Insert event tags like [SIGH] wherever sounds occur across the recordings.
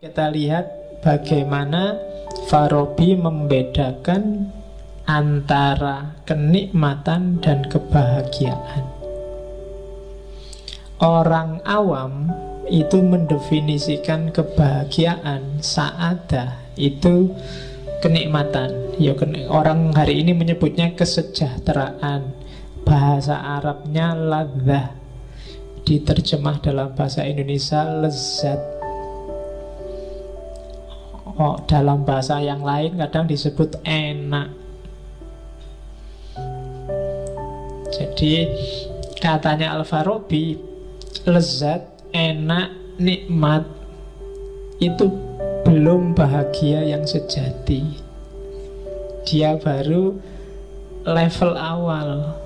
Kita lihat bagaimana Farabi membedakan antara kenikmatan dan kebahagiaan. Orang awam itu mendefinisikan kebahagiaan saadah itu kenikmatan. Ya orang hari ini menyebutnya kesejahteraan. Bahasa Arabnya ladzah. Diterjemah dalam bahasa Indonesia lezat. Oh, dalam bahasa yang lain kadang disebut enak. Jadi katanya Al-Farabi lezat, enak, nikmat itu belum bahagia yang sejati. Dia baru level awal.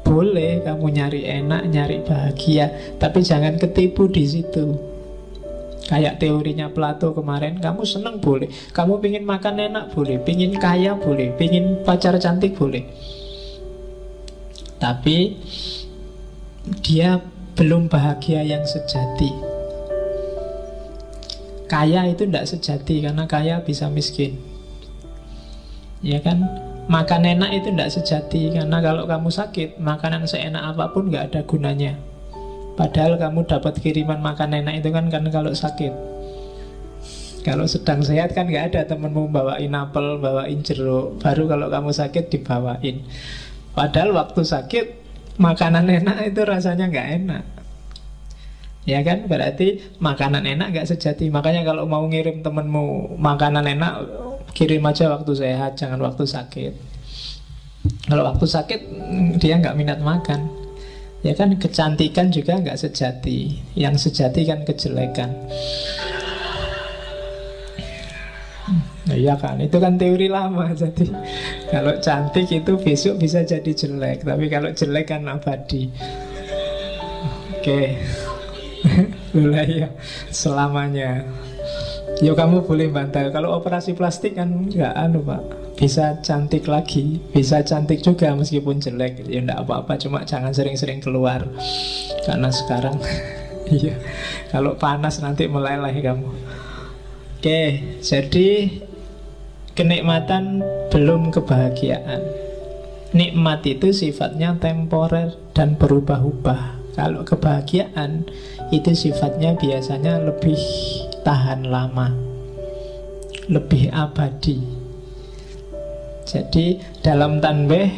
Boleh kamu nyari enak, nyari bahagia, tapi jangan ketipu di situ. Kayak teorinya Plato kemarin, kamu seneng boleh, kamu pingin makan enak boleh, pingin kaya boleh, pingin pacar cantik boleh. Tapi dia belum bahagia yang sejati. Kaya itu tidak sejati karena kaya bisa miskin. Ya kan? Makan enak itu tidak sejati karena kalau kamu sakit, makanan seenak apa pun nggak ada gunanya. Padahal kamu dapat kiriman makan enak itu kan kan kalau sakit. Kalau sedang sehat kan nggak ada temenmu bawain apel, bawain jeruk. Baru kalau kamu sakit dibawain. Padahal waktu sakit makanan enak itu rasanya nggak enak. Ya kan berarti makanan enak gak sejati Makanya kalau mau ngirim temenmu makanan enak Kirim aja waktu sehat Jangan waktu sakit Kalau waktu sakit dia nggak minat makan Ya kan kecantikan juga nggak sejati Yang sejati kan kejelekan Nah, iya kan, itu kan teori lama Jadi kalau cantik itu besok bisa jadi jelek Tapi kalau jelek kan abadi Oke [LAUGHS] okay. Ya selamanya. Yo kamu boleh bantal. Kalau operasi plastik kan nggak anu pak, bisa cantik lagi, bisa cantik juga meskipun jelek. Ya enggak apa-apa, cuma jangan sering-sering keluar. Karena sekarang, [LAUGHS] iya, kalau panas nanti meleleh kamu. Oke, jadi kenikmatan belum kebahagiaan. Nikmat itu sifatnya temporer dan berubah-ubah. Kalau kebahagiaan itu sifatnya biasanya lebih tahan lama, lebih abadi. Jadi dalam tanbeh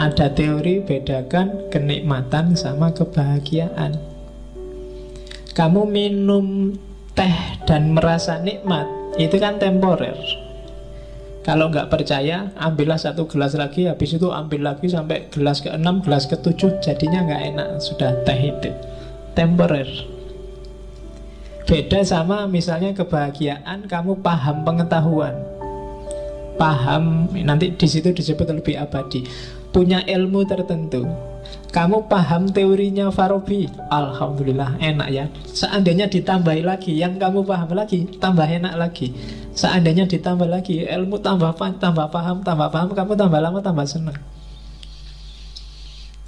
ada teori bedakan kenikmatan sama kebahagiaan. Kamu minum teh dan merasa nikmat itu kan temporer. Kalau nggak percaya, ambillah satu gelas lagi, habis itu ambil lagi sampai gelas ke-6, gelas ke-7, jadinya nggak enak, sudah teh itu temporer. Beda sama misalnya kebahagiaan kamu paham pengetahuan. Paham nanti di situ disebut lebih abadi. Punya ilmu tertentu. Kamu paham teorinya Farabi Alhamdulillah enak ya Seandainya ditambahi lagi Yang kamu paham lagi Tambah enak lagi Seandainya ditambah lagi Ilmu tambah, tambah paham Tambah paham Kamu tambah lama tambah senang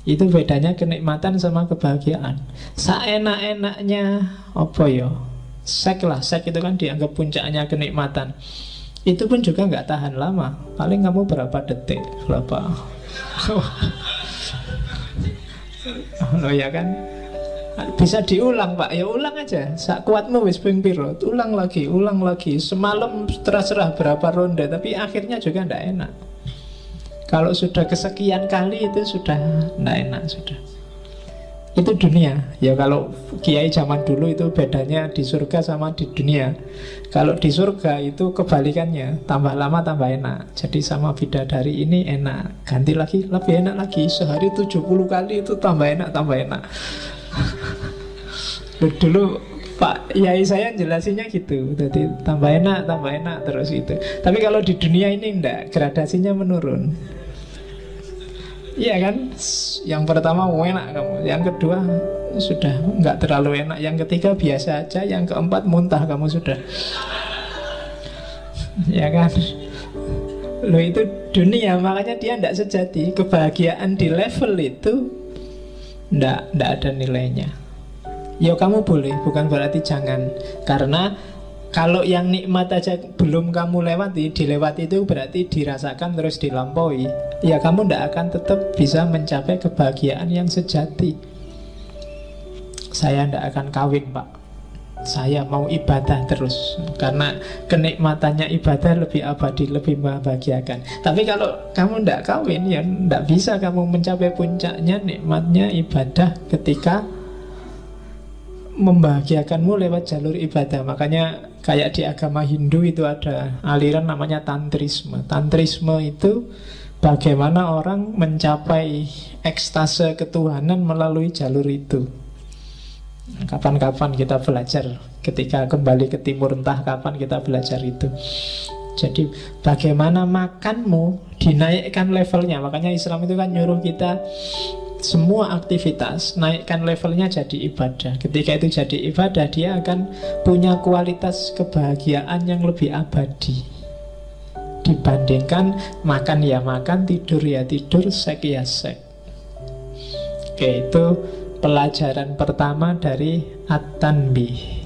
itu bedanya kenikmatan sama kebahagiaan. Seenak-enaknya apa ya? Sek lah, sek itu kan dianggap puncaknya kenikmatan. Itu pun juga nggak tahan lama. Paling kamu berapa detik, berapa? Lo ya kan? Bisa diulang pak, ya ulang aja Sak kuatmu wis piro Ulang lagi, ulang lagi Semalam terserah berapa ronde Tapi akhirnya juga ndak enak kalau sudah kesekian kali itu sudah tidak enak sudah. Itu dunia. Ya kalau kiai zaman dulu itu bedanya di surga sama di dunia. Kalau di surga itu kebalikannya, tambah lama tambah enak. Jadi sama bidadari ini enak, ganti lagi lebih enak lagi. Sehari 70 kali itu tambah enak, tambah enak. [LAUGHS] dulu Pak Yai saya jelasinnya gitu Jadi tambah enak, tambah enak terus itu Tapi kalau di dunia ini enggak Gradasinya menurun Iya kan? Yang pertama enak kamu, yang kedua sudah nggak terlalu enak, yang ketiga biasa aja, yang keempat muntah kamu sudah. [LAUGHS] ya kan? Lo itu dunia, makanya dia tidak sejati. Kebahagiaan di level itu tidak tidak ada nilainya. Ya kamu boleh, bukan berarti jangan. Karena Kalau yang nikmat aja belum kamu lewati, dilewati itu berarti dirasakan terus dilampaui. Ya kamu tidak akan tetap bisa mencapai kebahagiaan yang sejati. Saya tidak akan kawin pak. Saya mau ibadah terus Karena kenikmatannya ibadah lebih abadi, lebih membahagiakan Tapi kalau kamu tidak kawin Ya tidak bisa kamu mencapai puncaknya Nikmatnya ibadah ketika membahagiakanmu lewat jalur ibadah. Makanya kayak di agama Hindu itu ada aliran namanya tantrisme. Tantrisme itu bagaimana orang mencapai ekstase ketuhanan melalui jalur itu. Kapan-kapan kita belajar ketika kembali ke timur entah kapan kita belajar itu. Jadi bagaimana makanmu dinaikkan levelnya Makanya Islam itu kan nyuruh kita semua aktivitas naikkan levelnya jadi ibadah. Ketika itu jadi ibadah, dia akan punya kualitas kebahagiaan yang lebih abadi dibandingkan makan ya makan, tidur ya tidur, sek ya sek. Oke, itu pelajaran pertama dari At-Tanbih.